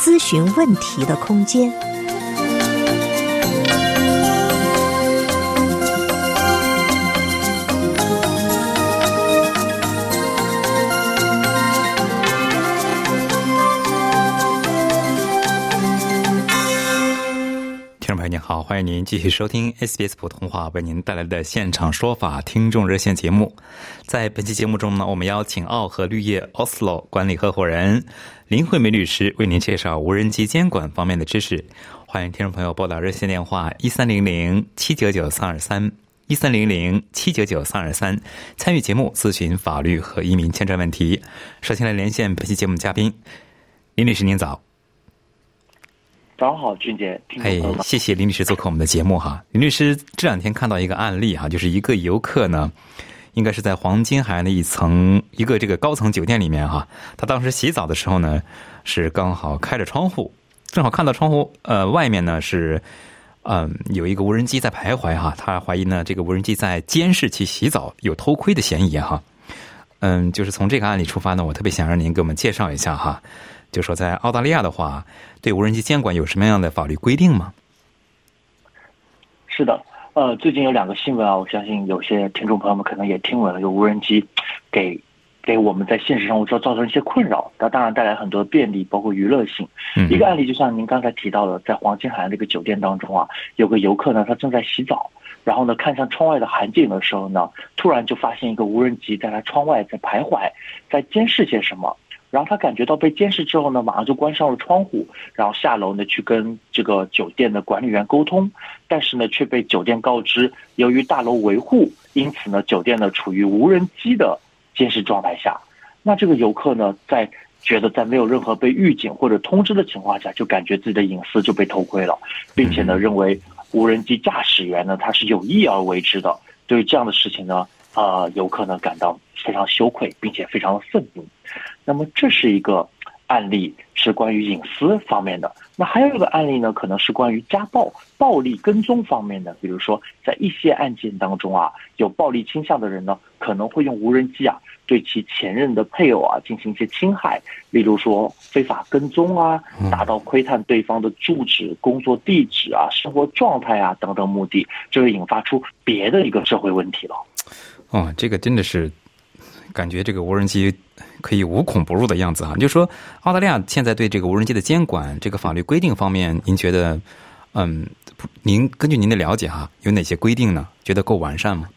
咨询问题的空间。好，欢迎您继续收听 SBS 普通话为您带来的现场说法听众热线节目。在本期节目中呢，我们邀请澳和绿叶 Oslo 管理合伙人林慧梅律师为您介绍无人机监管方面的知识。欢迎听众朋友拨打热线电话一三零零七九九三二三一三零零七九九三二三参与节目咨询法律和移民签证问题。首先来连线本期节目嘉宾林律师，您早。早上好，俊杰。哎，谢谢林律师做客我们的节目哈。林律师这两天看到一个案例哈，就是一个游客呢，应该是在黄金海岸的一层一个这个高层酒店里面哈，他当时洗澡的时候呢，是刚好开着窗户，正好看到窗户呃外面呢是嗯有一个无人机在徘徊哈，他怀疑呢这个无人机在监视其洗澡，有偷窥的嫌疑哈。嗯，就是从这个案例出发呢，我特别想让您给我们介绍一下哈。就说在澳大利亚的话，对无人机监管有什么样的法律规定吗？是的，呃，最近有两个新闻啊，我相信有些听众朋友们可能也听闻了，有无人机给给我们在现实生活中造成一些困扰，那当然带来很多便利，包括娱乐性。一个案例就像您刚才提到的，在黄金海岸这个酒店当中啊，有个游客呢，他正在洗澡，然后呢，看向窗外的海景的时候呢，突然就发现一个无人机在他窗外在徘徊，在监视些什么。然后他感觉到被监视之后呢，马上就关上了窗户，然后下楼呢去跟这个酒店的管理员沟通，但是呢却被酒店告知，由于大楼维护，因此呢酒店呢处于无人机的监视状态下。那这个游客呢在觉得在没有任何被预警或者通知的情况下，就感觉自己的隐私就被偷窥了，并且呢认为无人机驾驶员呢他是有意而为之的。对于这样的事情呢，啊游客呢感到非常羞愧，并且非常的愤怒。那么这是一个案例，是关于隐私方面的。那还有一个案例呢，可能是关于家暴、暴力跟踪方面的。比如说，在一些案件当中啊，有暴力倾向的人呢，可能会用无人机啊，对其前任的配偶啊进行一些侵害，例如说非法跟踪啊，达到窥探对方的住址、工作地址啊、生活状态啊等等目的，就会引发出别的一个社会问题了。哦，这个真的是。感觉这个无人机可以无孔不入的样子啊！就说澳大利亚现在对这个无人机的监管，这个法律规定方面，您觉得，嗯，您根据您的了解哈，有哪些规定呢？觉得够完善吗？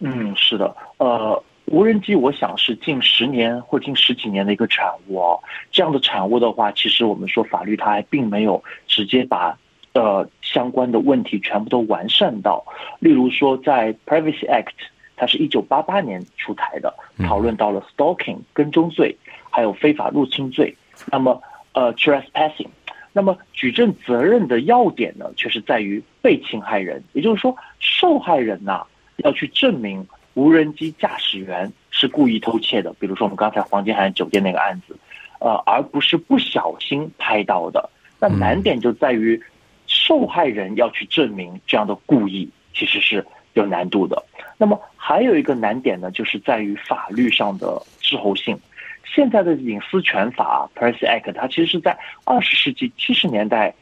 嗯，是的，呃，无人机我想是近十年或近十几年的一个产物哦。这样的产物的话，其实我们说法律它还并没有直接把呃相关的问题全部都完善到，例如说在 Privacy Act。它是一九八八年出台的，讨论到了 stalking 跟踪罪，还有非法入侵罪。那么，呃，trespassing，那么举证责任的要点呢，却是在于被侵害人，也就是说，受害人呐要去证明无人机驾驶员是故意偷窃的。比如说我们刚才黄金海岸酒店那个案子，呃，而不是不小心拍到的。那难点就在于受害人要去证明这样的故意其实是有难度的。那么还有一个难点呢，就是在于法律上的滞后性。现在的隐私权法 （Privacy Act） 它其实是在二十世纪七十年代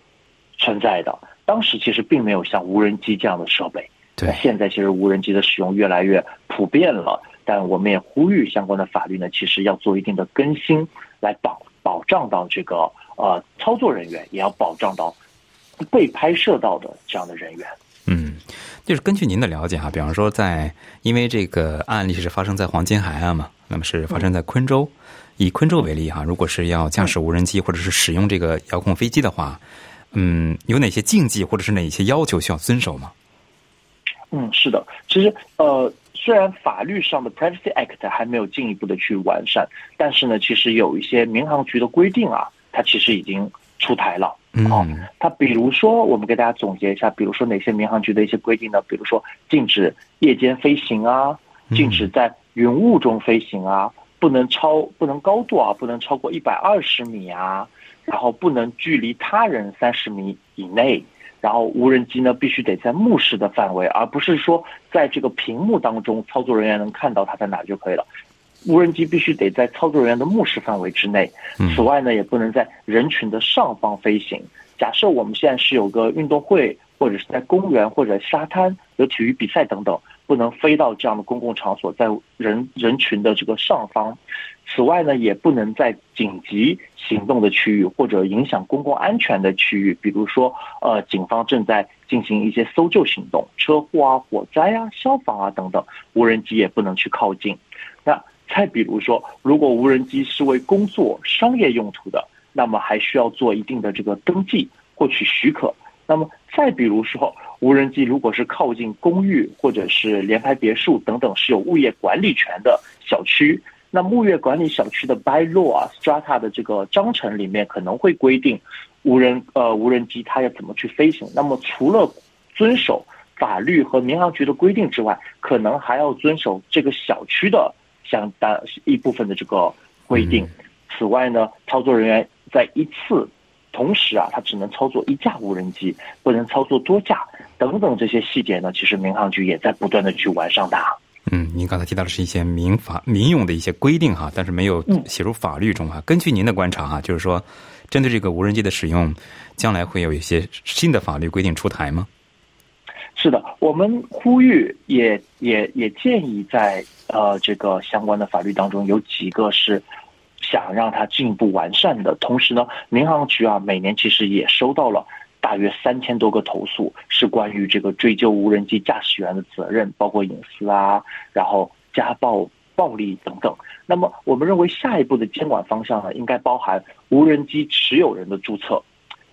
存在的，当时其实并没有像无人机这样的设备。对，现在其实无人机的使用越来越普遍了，但我们也呼吁相关的法律呢，其实要做一定的更新，来保保障到这个呃操作人员，也要保障到被拍摄到的这样的人员。嗯。就是根据您的了解哈，比方说在，因为这个案例是发生在黄金海岸嘛，那么是发生在昆州，以昆州为例哈，如果是要驾驶无人机或者是使用这个遥控飞机的话，嗯，有哪些禁忌或者是哪些要求需要遵守吗？嗯，是的，其实呃，虽然法律上的 Privacy Act 还没有进一步的去完善，但是呢，其实有一些民航局的规定啊，它其实已经出台了。嗯，它比如说，我们给大家总结一下，比如说哪些民航局的一些规定呢？比如说禁止夜间飞行啊，禁止在云雾中飞行啊，不能超不能高度啊，不能超过一百二十米啊，然后不能距离他人三十米以内，然后无人机呢必须得在目视的范围，而不是说在这个屏幕当中操作人员能看到它在哪就可以了。无人机必须得在操作人员的目视范围之内。此外呢，也不能在人群的上方飞行。假设我们现在是有个运动会，或者是在公园或者沙滩有体育比赛等等，不能飞到这样的公共场所，在人 人群的这个上方。此外呢，也不能在紧急行动的区域或者影响公共安全的区域，比如说呃，警方正在进行一些搜救行动，车祸啊、火灾啊、消防啊等等，无人机也不能去靠近。那再比如说，如果无人机是为工作、商业用途的，那么还需要做一定的这个登记，获取许可。那么再比如说，无人机如果是靠近公寓或者是联排别墅等等是有物业管理权的小区，那物业管理小区的 by law 啊 strata 的这个章程里面可能会规定，无人呃无人机它要怎么去飞行。那么除了遵守法律和民航局的规定之外，可能还要遵守这个小区的。相当一部分的这个规定。此外呢，操作人员在一次同时啊，他只能操作一架无人机，不能操作多架等等这些细节呢，其实民航局也在不断的去完善它。嗯，您刚才提到的是一些民法民用的一些规定哈，但是没有写入法律中哈。根据您的观察哈，就是说，针对这个无人机的使用，将来会有一些新的法律规定出台吗？是的，我们呼吁也也也建议在呃这个相关的法律当中有几个是想让它进一步完善的。同时呢，民航局啊每年其实也收到了大约三千多个投诉，是关于这个追究无人机驾驶员的责任，包括隐私啊，然后家暴、暴力等等。那么我们认为下一步的监管方向呢，应该包含无人机持有人的注册，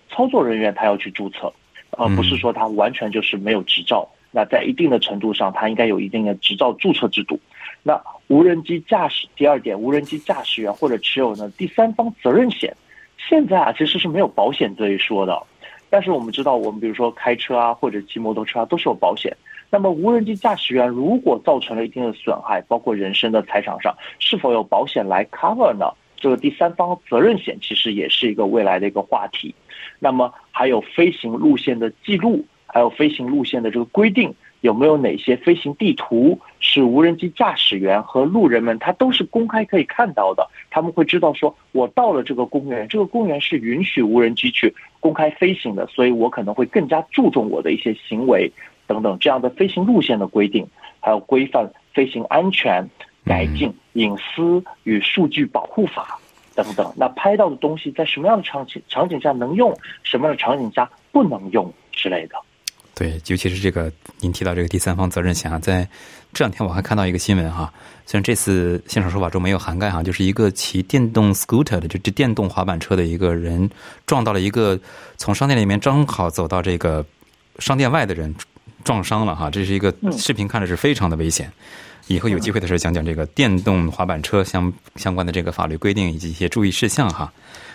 操作人员他要去注册。而不是说他完全就是没有执照，那在一定的程度上，它应该有一定的执照注册制度。那无人机驾驶第二点，无人机驾驶员或者持有呢第三方责任险，现在啊其实是没有保险这一说的。但是我们知道，我们比如说开车啊或者骑摩托车啊都是有保险。那么无人机驾驶员如果造成了一定的损害，包括人身的财产上，是否有保险来 cover 呢？这个第三方责任险其实也是一个未来的一个话题。那么还有飞行路线的记录，还有飞行路线的这个规定，有没有哪些飞行地图是无人机驾驶员和路人们他都是公开可以看到的？他们会知道说，我到了这个公园，这个公园是允许无人机去公开飞行的，所以我可能会更加注重我的一些行为等等这样的飞行路线的规定，还有规范飞行安全、改进隐私与数据保护法。等等，那拍到的东西在什么样的场景场景下能用，什么样的场景下不能用之类的？对，尤其是这个您提到这个第三方责任险啊，在这两天我还看到一个新闻哈，虽然这次现场说法中没有涵盖哈，就是一个骑电动 scooter 的，就这电动滑板车的一个人撞到了一个从商店里面正好走到这个商店外的人，撞伤了哈，这是一个视频，看着是非常的危险。以后有机会的时候讲讲这个电动滑板车相相关的这个法律规定以及一些注意事项哈。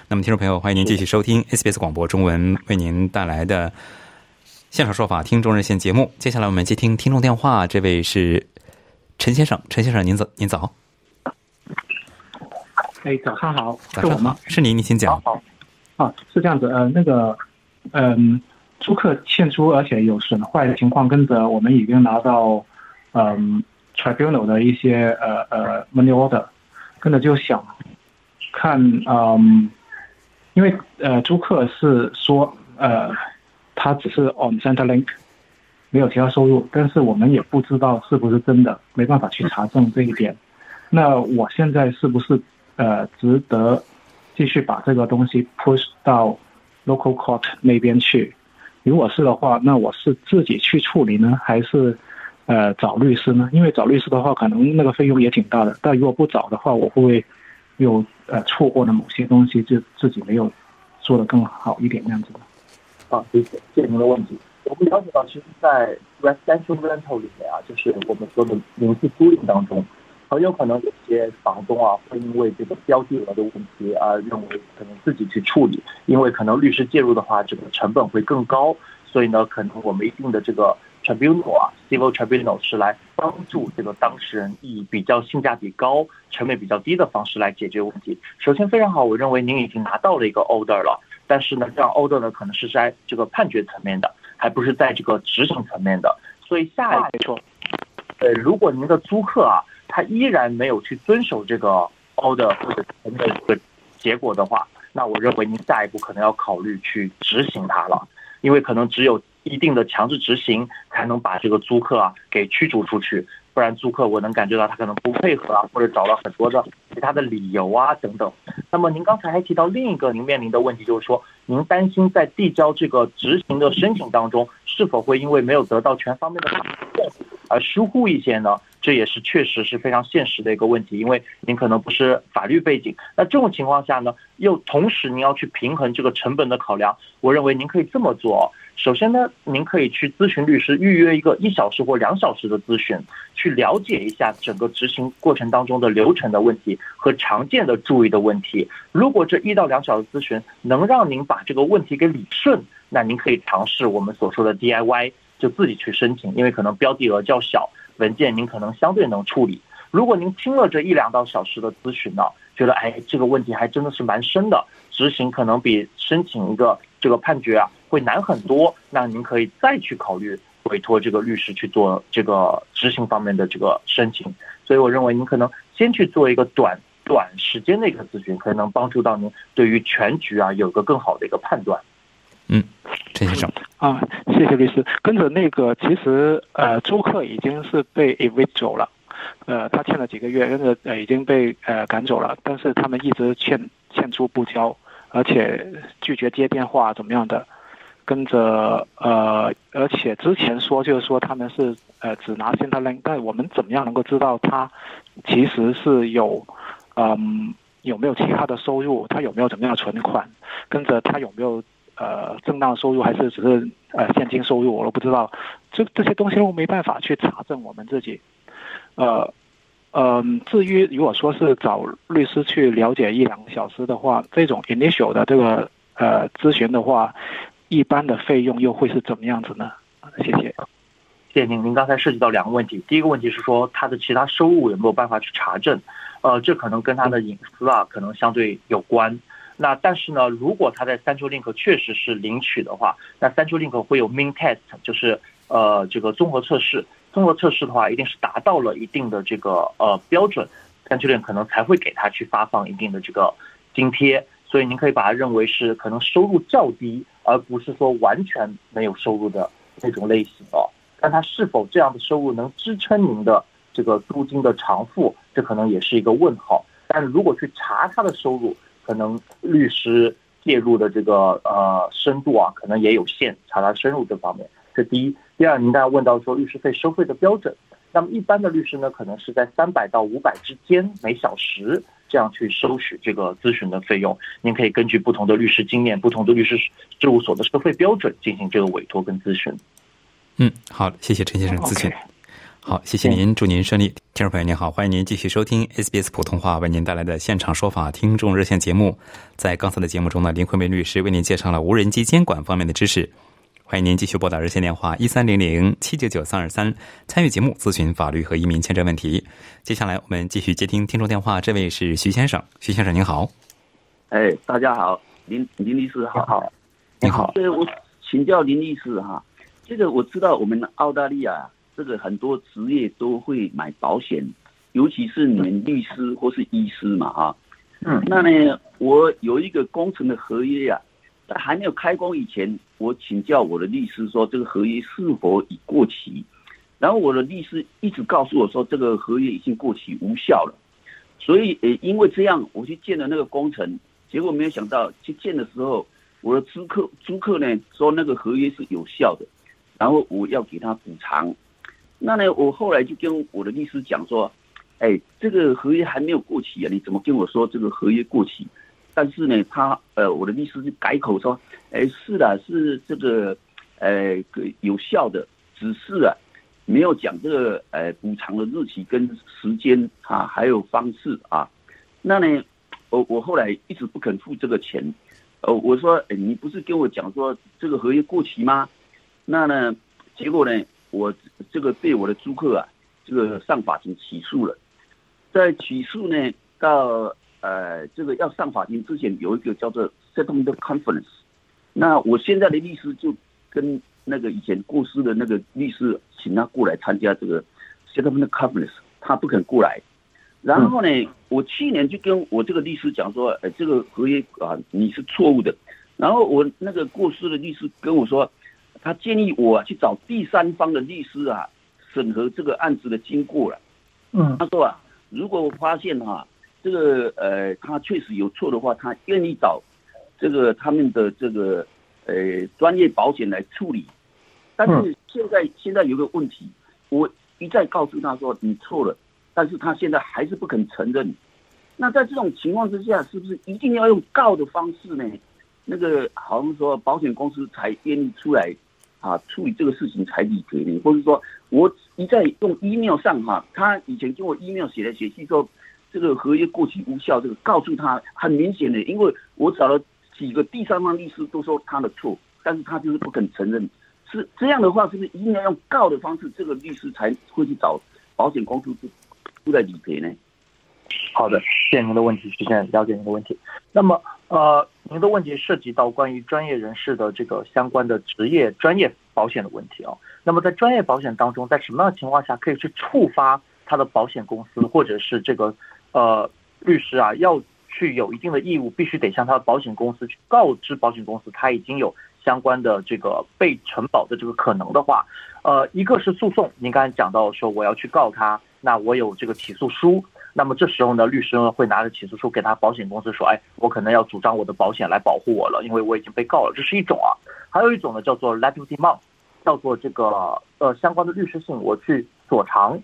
那么，听众朋友，欢迎您继续收听 SBS 广播中文为您带来的现场说法听众热线节目。接下来我们接听听众电话，这位是陈先生，陈先生您早，您早。哎，早上好，是我吗？是您，您请讲。好，啊，是这样子，呃，那个，嗯，租客欠租而且有损坏的情况，跟着我们已经拿到，嗯。Tribunal 的一些呃呃 money order，跟着就想看嗯，因为呃租客是说呃他只是 on center link，没有其他收入，但是我们也不知道是不是真的，没办法去查证这一点。那我现在是不是呃值得继续把这个东西 push 到 local court 那边去？如果是的话，那我是自己去处理呢，还是？呃，找律师呢？因为找律师的话，可能那个费用也挺大的。但如果不找的话，我会不会有呃错过了某些东西，就自己没有做的更好一点那样子的？啊，谢谢，谢谢您的问题。我们了解到，其实，在 residential rental 里面啊，就是我们说的民事租赁当中，很有可能有些房东啊会因为这个标的额的问题而认为可能自己去处理，因为可能律师介入的话，这个成本会更高，所以呢，可能我们一定的这个 tribunal 啊，civil tribunal 是来帮助这个当事人以比较性价比高、成本比较低的方式来解决问题。首先非常好，我认为您已经拿到了一个 order 了，但是呢，这样 order 呢可能是在这个判决层面的，还不是在这个执行层面的，所以下一步，呃，如果您的租客啊。他依然没有去遵守这个 order 或者的这个结果的话，那我认为您下一步可能要考虑去执行它了，因为可能只有一定的强制执行，才能把这个租客啊给驱逐出去，不然租客我能感觉到他可能不配合啊，或者找了很多的其他的理由啊等等。那么您刚才还提到另一个您面临的问题，就是说您担心在递交这个执行的申请当中，是否会因为没有得到全方面的保证而疏忽一些呢？这也是确实是非常现实的一个问题，因为您可能不是法律背景，那这种情况下呢，又同时您要去平衡这个成本的考量，我认为您可以这么做。首先呢，您可以去咨询律师，预约一个一小时或两小时的咨询，去了解一下整个执行过程当中的流程的问题和常见的注意的问题。如果这一到两小时咨询能让您把这个问题给理顺，那您可以尝试我们所说的 DIY，就自己去申请，因为可能标的额较小。文件您可能相对能处理。如果您听了这一两到小时的咨询呢，觉得哎这个问题还真的是蛮深的，执行可能比申请一个这个判决啊会难很多，那您可以再去考虑委托这个律师去做这个执行方面的这个申请。所以我认为您可能先去做一个短短时间的一个咨询，可能帮助到您对于全局啊有个更好的一个判断。嗯，陈先生啊，谢谢律师。跟着那个，其实呃，租客已经是被 evict 走了，呃，他欠了几个月，跟着呃已经被呃赶走了，但是他们一直欠欠租不交，而且拒绝接电话，怎么样的？跟着呃，而且之前说就是说他们是呃只拿现他扔，但我们怎么样能够知道他其实是有嗯有没有其他的收入？他有没有怎么样的存款？跟着他有没有？呃，正当收入还是只是呃现金收入，我都不知道。这这些东西我没办法去查证我们自己。呃，嗯，至于如果说是找律师去了解一两个小时的话，这种 initial 的这个呃咨询的话，一般的费用又会是怎么样子呢？谢谢。谢谢您。您刚才涉及到两个问题，第一个问题是说他的其他收入有没有办法去查证？呃，这可能跟他的隐私啊，可能相对有关。那但是呢，如果他在三丘 link 确实是领取的话，那三丘 link 会有 main test，就是呃这个综合测试。综合测试的话，一定是达到了一定的这个呃标准，三丘 link 可能才会给他去发放一定的这个津贴。所以您可以把它认为是可能收入较低，而不是说完全没有收入的那种类型哦。但他是否这样的收入能支撑您的这个租金的偿付，这可能也是一个问号。但如果去查他的收入，可能律师介入的这个呃深度啊，可能也有限，查他深入这方面。这第一，第二，您刚才问到说律师费收费的标准，那么一般的律师呢，可能是在三百到五百之间每小时这样去收取这个咨询的费用。您可以根据不同的律师经验、不同的律师事务所的收费标准进行这个委托跟咨询。嗯，好，谢谢陈先生咨询。好，谢谢您，祝您顺利。听众朋友您好，欢迎您继续收听 SBS 普通话为您带来的现场说法听众热线节目。在刚才的节目中呢，林慧梅律师为您介绍了无人机监管方面的知识。欢迎您继续拨打热线电话一三零零七九九三二三参与节目咨询法律和移民签证问题。接下来我们继续接听听众电话，这位是徐先生，徐先生您好。哎，大家好，林林律师好，好，你好。对，我请教林律师哈，这个我知道我们澳大利亚。这个很多职业都会买保险，尤其是你们律师或是医师嘛，哈。嗯。那呢，我有一个工程的合约呀，在还没有开工以前，我请教我的律师说这个合约是否已过期，然后我的律师一直告诉我说这个合约已经过期无效了，所以呃，因为这样我去建了那个工程，结果没有想到去建的时候，我的租客租客呢说那个合约是有效的，然后我要给他补偿。那呢，我后来就跟我的律师讲说，哎，这个合约还没有过期啊，你怎么跟我说这个合约过期？但是呢，他呃，我的律师就改口说，哎，是的，是这个，呃，有效的，只是啊，没有讲这个呃补偿的日期跟时间啊，还有方式啊。那呢，我我后来一直不肯付这个钱。呃，我说，哎，你不是跟我讲说这个合约过期吗？那呢，结果呢，我这个被我的租客啊，这个上法庭起诉了。在起诉呢，到呃这个要上法庭之前，有一个叫做 settlement conference。那我现在的律师就跟那个以前过世的那个律师，请他过来参加这个 settlement conference，他不肯过来。然后呢，我去年就跟我这个律师讲说，哎，这个合约啊，你是错误的。然后我那个过世的律师跟我说，他建议我去找第三方的律师啊，审核这个案子的经过了。嗯，他说啊，如果我发现哈，这个呃，他确实有错的话，他愿意找这个他们的这个呃专业保险来处理。但是现在现在有个问题，我一再告诉他说你错了。但是他现在还是不肯承认，那在这种情况之下，是不是一定要用告的方式呢？那个好像说保险公司才愿意出来啊处理这个事情才理赔呢？或者说我一再用 email 上哈，他以前跟我 email 写来写去说这个合约过期无效，这个告诉他很明显的，因为我找了几个第三方律师都说他的错，但是他就是不肯承认，是这样的话，是不是一定要用告的方式，这个律师才会去找保险公司？都在理赔呢。好的，谢谢您的问题，实现了解您的问题。那么，呃，您的问题涉及到关于专业人士的这个相关的职业专业保险的问题啊。那么，在专业保险当中，在什么样的情况下可以去触发他的保险公司或者是这个呃律师啊，要去有一定的义务，必须得向他的保险公司去告知保险公司，他已经有相关的这个被承保的这个可能的话，呃，一个是诉讼，您刚才讲到说我要去告他。那我有这个起诉书，那么这时候呢，律师呢会拿着起诉书给他保险公司说，哎，我可能要主张我的保险来保护我了，因为我已经被告了，这是一种啊。还有一种呢叫做 letter demand，叫做这个呃相关的律师信，我去索偿，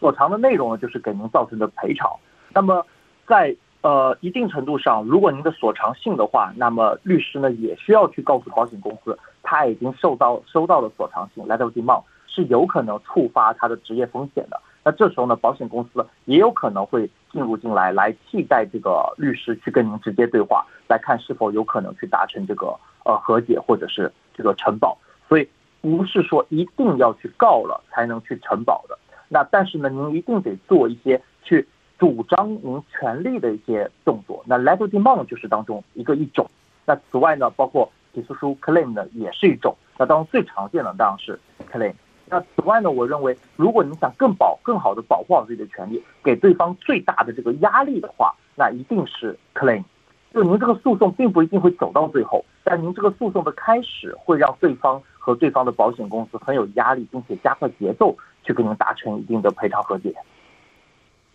索偿的内容呢就是给您造成的赔偿。那么在呃一定程度上，如果您的索偿信的话，那么律师呢也需要去告诉保险公司，他已经受到收到了索偿信 letter demand，是有可能触发他的职业风险的。那这时候呢，保险公司也有可能会进入进来，来替代这个律师去跟您直接对话，来看是否有可能去达成这个呃和解或者是这个承保。所以不是说一定要去告了才能去承保的。那但是呢，您一定得做一些去主张您权利的一些动作。那 letter demand 就是当中一个一种。那此外呢，包括起诉书 claim 呢也是一种。那当中最常见的当然是 claim。那此外呢，我认为，如果你想更保、更好的保护好自己的权利，给对方最大的这个压力的话，那一定是 claim。就您这个诉讼并不一定会走到最后，但您这个诉讼的开始会让对方和对方的保险公司很有压力，并且加快节奏去跟您达成一定的赔偿和解。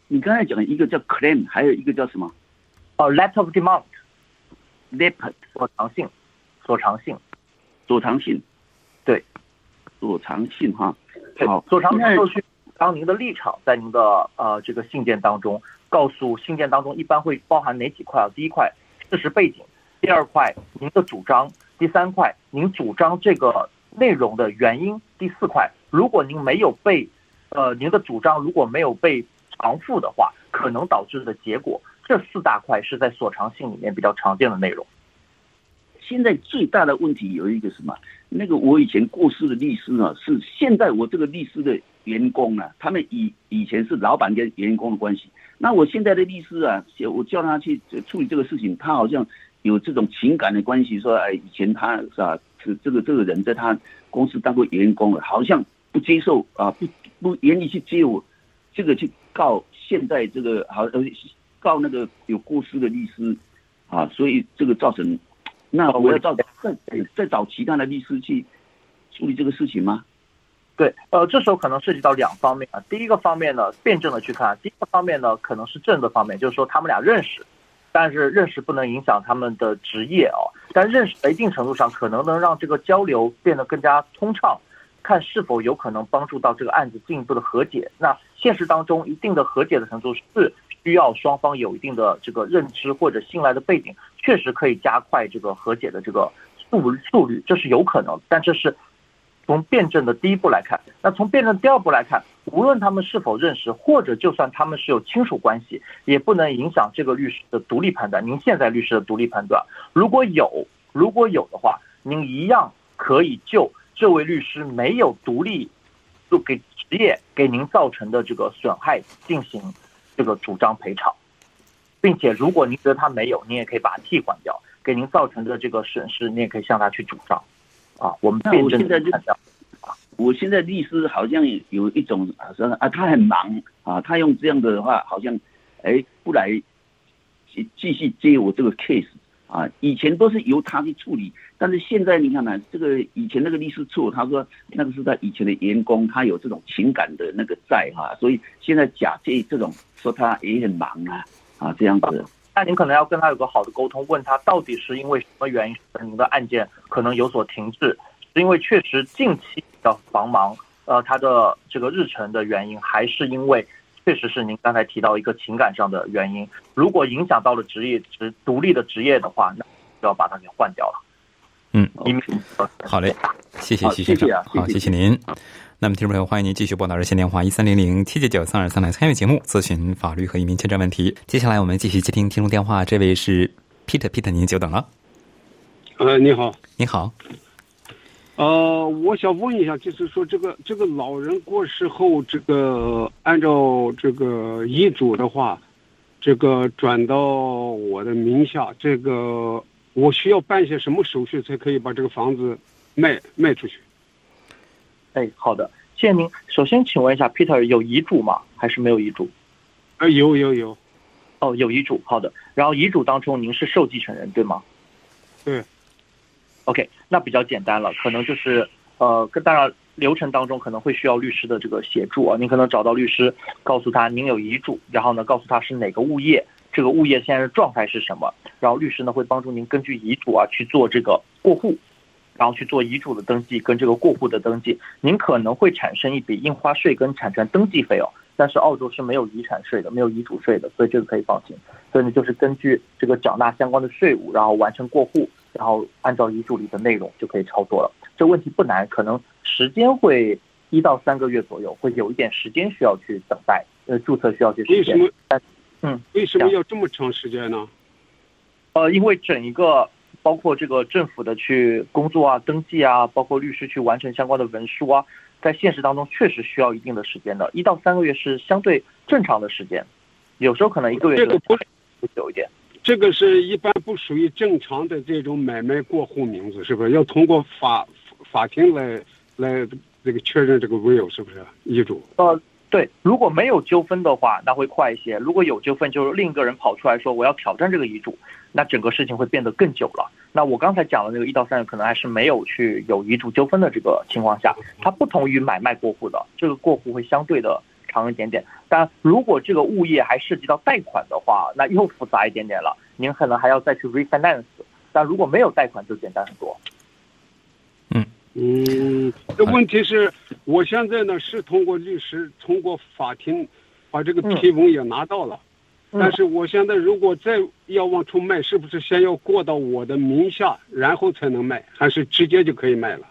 你刚才讲的一个叫 claim，还有一个叫什么？哦，letter of demand，letter 所长性，所长性，所长性，对。所长性哈，好，所长性后续，当您的立场在您的呃这个信件当中，告诉信件当中一般会包含哪几块啊？第一块事实背景，第二块您的主张，第三块您主张这个内容的原因，第四块如果您没有被，呃您的主张如果没有被偿付的话，可能导致的结果，这四大块是在所偿信里面比较常见的内容。现在最大的问题有一个什么？那个我以前过世的律师呢，是现在我这个律师的员工啊，他们以以前是老板跟员工的关系。那我现在的律师啊，我叫他去处理这个事情，他好像有这种情感的关系，说哎，以前他是吧，是这个这个人在他公司当过员工了，好像不接受啊，不不愿意去接我这个去告现在这个好呃告那个有过失的律师啊，所以这个造成。那我要找再再找其他的律师去处理这个事情吗？对，呃，这时候可能涉及到两方面啊。第一个方面呢，辩证的去看；第一个方面呢，可能是正的方面，就是说他们俩认识，但是认识不能影响他们的职业哦。但认识在一定程度上可能能让这个交流变得更加通畅，看是否有可能帮助到这个案子进一步的和解。那现实当中，一定的和解的程度是。需要双方有一定的这个认知或者信赖的背景，确实可以加快这个和解的这个速速率，这是有可能，但这是从辩证的第一步来看，那从辩证第二步来看，无论他们是否认识，或者就算他们是有亲属关系，也不能影响这个律师的独立判断。您现在律师的独立判断，如果有，如果有的话，您一样可以就这位律师没有独立，就给职业给您造成的这个损害进行这个主张赔偿，并且如果您觉得他没有，您也可以把他替换掉，给您造成的这个损失，你也可以向他去主张。啊，我们辩证的看到，我现在律师好像有一种啊，说啊，他很忙啊，他用这样的话，好像哎不来继继续接我这个 case 啊，以前都是由他去处理，但是现在你看呢，这个以前那个律师处，他说那个是他以前的员工，他有这种情感的那个在哈，所以现在假借这种说他也很忙啊啊这样子。那您可能要跟他有个好的沟通，问他到底是因为什么原因使您的案件可能有所停滞，是因为确实近期的繁忙，呃，他的这个日程的原因，还是因为确实是您刚才提到一个情感上的原因？如果影响到了职业职独立的职业的话，那就要把它给换掉了。嗯，好嘞，谢谢徐先生，好，谢谢您。那么，听众朋友，欢迎您继续拨打热线电话一三零零七九九三二三来参与节目，咨询法律和移民签证问题。接下来，我们继续接听听众电话，这位是 Peter，Peter，您久等了。呃，你好，你好。呃，我想问一下，就是说，这个这个老人过世后，这个按照这个遗嘱的话，这个转到我的名下，这个我需要办些什么手续才可以把这个房子卖卖出去？哎，好的，谢谢您。首先，请问一下，Peter 有遗嘱吗？还是没有遗嘱？啊，有有有。哦，有遗嘱，好的。然后遗嘱当中，您是受继承人对吗？对。OK，那比较简单了，可能就是呃，跟当然流程当中可能会需要律师的这个协助啊。您可能找到律师，告诉他您有遗嘱，然后呢，告诉他是哪个物业，这个物业现在的状态是什么，然后律师呢会帮助您根据遗嘱啊去做这个过户。然后去做遗嘱的登记跟这个过户的登记，您可能会产生一笔印花税跟产权登记费用，但是澳洲是没有遗产税的，没有遗嘱税的，所以这个可以放心。所以呢，就是根据这个缴纳相关的税务，然后完成过户，然后按照遗嘱里的内容就可以操作了。这问题不难，可能时间会一到三个月左右，会有一点时间需要去等待，呃，注册需要去时间。为什么？嗯，为什么要这么长时间呢？呃，因为整一个。包括这个政府的去工作啊、登记啊，包括律师去完成相关的文书啊，在现实当中确实需要一定的时间的，一到三个月是相对正常的时间，有时候可能一个月这个不久一点。这个这个是一般不属于正常的这种买卖过户名字，是不是要通过法法庭来来这个确认这个 will 是不是遗嘱？呃，对，如果没有纠纷的话，那会快一些；如果有纠纷，就是另一个人跑出来说我要挑战这个遗嘱。那整个事情会变得更久了。那我刚才讲的那个一到三月，可能还是没有去有遗嘱纠纷的这个情况下，它不同于买卖过户的，这个过户会相对的长一点点。但如果这个物业还涉及到贷款的话，那又复杂一点点了，您可能还要再去 refinance。但如果没有贷款，就简单很多。嗯嗯，这问题是我现在呢是通过律师，通过法庭把这个批文也拿到了。但是我现在如果再要往出卖，是不是先要过到我的名下，然后才能卖，还是直接就可以卖了？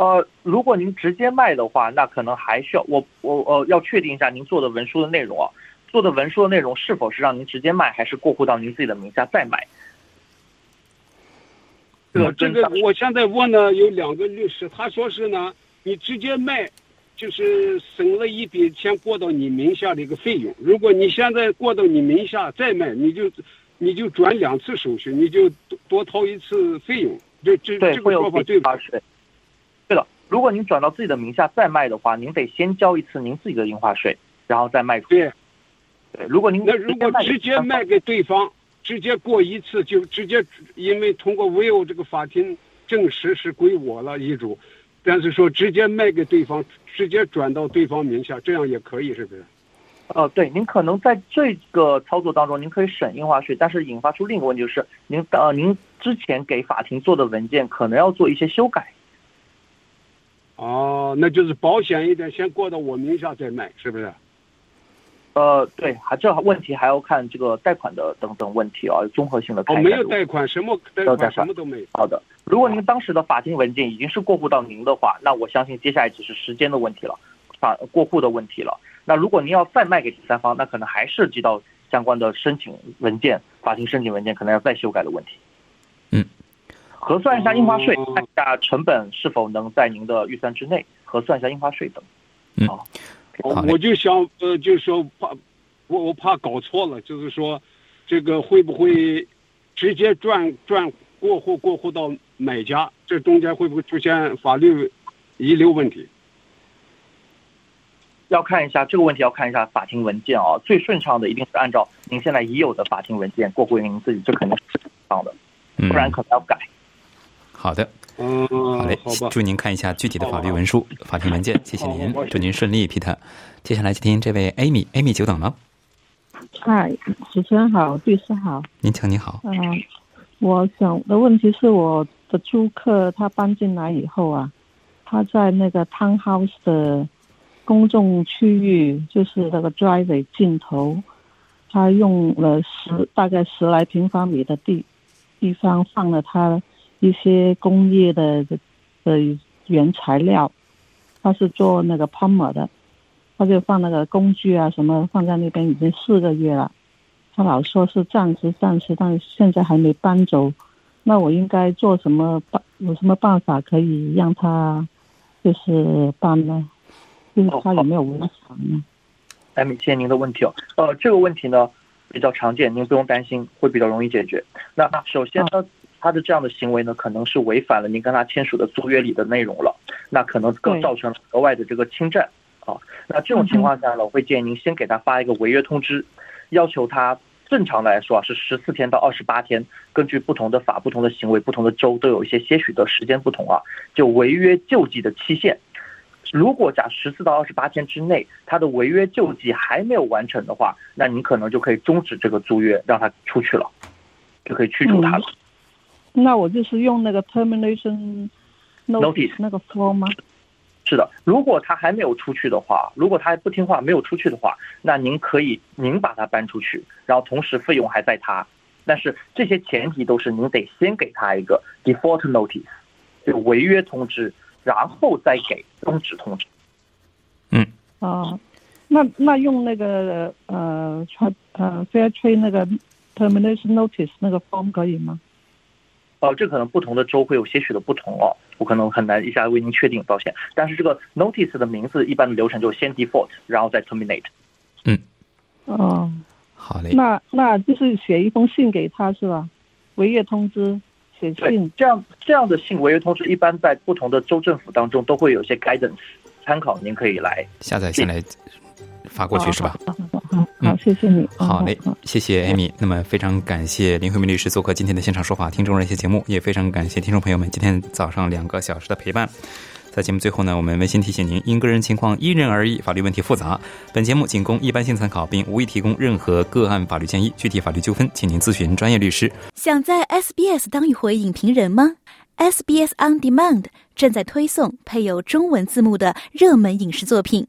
呃，如果您直接卖的话，那可能还需要我我呃要确定一下您做的文书的内容啊，做的文书的内容是否是让您直接卖，还是过户到您自己的名下再卖？呃，这个我现在问呢有两个律师，他说是呢，你直接卖。就是省了一笔钱过到你名下的一个费用。如果你现在过到你名下再卖，你就你就转两次手续，你就多多掏一次费用。这这这个说法对吧？是。对了，如果您转到自己的名下再卖的话，您得先交一次您自己的印花税，然后再卖出。对。对，如果您那如果直接卖给对方，直接过一次就直接，因为通过 will 这个法庭证实是归我了遗嘱。但是说直接卖给对方，直接转到对方名下，这样也可以，是不是？哦，对，您可能在这个操作当中，您可以省印花税，但是引发出另一个问题就是，您呃，您之前给法庭做的文件可能要做一些修改。哦，那就是保险一点，先过到我名下再卖，是不是？呃，对，还这问题还要看这个贷款的等等问题啊，综合性的看。哦，没有贷款，什么贷款什么都没有。好的，如果您当时的法定文件已经是过户到您的话，那我相信接下来只是时间的问题了，法过户的问题了。那如果您要再卖给第三方，那可能还涉及到相关的申请文件、法庭申请文件可能要再修改的问题。嗯，核算一下印花税，看一下成本是否能在您的预算之内，核算一下印花税等。嗯。我就想，呃，就是说怕，我我怕搞错了，就是说，这个会不会直接转转过户过户到买家？这中间会不会出现法律遗留问题？要看一下这个问题，要看一下法庭文件啊。最顺畅的一定是按照您现在已有的法庭文件过户您自己，这肯定是顺畅的，不然可能要改。好的。嗯，好嘞，祝您看一下具体的法律文书、法庭文件，谢谢您，祝您顺利，Peter。接下来接听这位 Amy，Amy 久等了。嗨，主持人好，律师好。您请，您好。嗯，我想的问题是我的租客他搬进来以后啊，他在那个 townhouse 的公众区域，就是那个 driveway 尽头，他用了十大概十来平方米的地地方放了他。一些工业的的原材料，他是做那个泡沫的，他就放那个工具啊什么放在那边已经四个月了，他老说是暂时暂时，但是现在还没搬走，那我应该做什么办？有什么办法可以让他就是搬呢？就是他有没有违法呢？哎，谢谢您的问题哦。呃，这个问题呢比较常见，您不用担心，会比较容易解决。那首先呢。他的这样的行为呢，可能是违反了您跟他签署的租约里的内容了，那可能更造成了额外的这个侵占啊。那这种情况下呢，我会建议您先给他发一个违约通知，要求他正常来说啊是十四天到二十八天，根据不同的法、不同的行为、不同的州都有一些些许的时间不同啊，就违约救济的期限。如果假十四到二十八天之内，他的违约救济还没有完成的话，那您可能就可以终止这个租约，让他出去了，就可以驱逐他了。那我就是用那个 termination notice 那个 form 吗？是的，如果他还没有出去的话，如果他还不听话没有出去的话，那您可以您把他搬出去，然后同时费用还在他，但是这些前提都是您得先给他一个 default notice，就违约通知，然后再给终止通知。嗯。啊，那那用那个呃传呃 fair trade 那个 termination notice 那个 form 可以吗？哦，这可能不同的州会有些许的不同哦，我可能很难一下为您确定，抱歉。但是这个 notice 的名字一般的流程就是先 default，然后再 terminate。嗯，哦，好嘞。那那就是写一封信给他是吧？违约通知，写信。这样这样的信违约通知，一般在不同的州政府当中都会有一些 guidance 参考，您可以来下载下来。发过去是吧？好，谢谢你。好嘞，谢谢艾米。那么非常感谢林慧明律师做客今天的现场说法听众热线节目，也非常感谢听众朋友们今天早上两个小时的陪伴。在节目最后呢，我们温馨提醒您：因个人情况因人而异，法律问题复杂。本节目仅供一般性参考，并无意提供任何个案法律建议。具体法律纠纷，请您咨询专业律师。想在 SBS 当一回影评人吗？SBS On Demand 正在推送配有中文字幕的热门影视作品。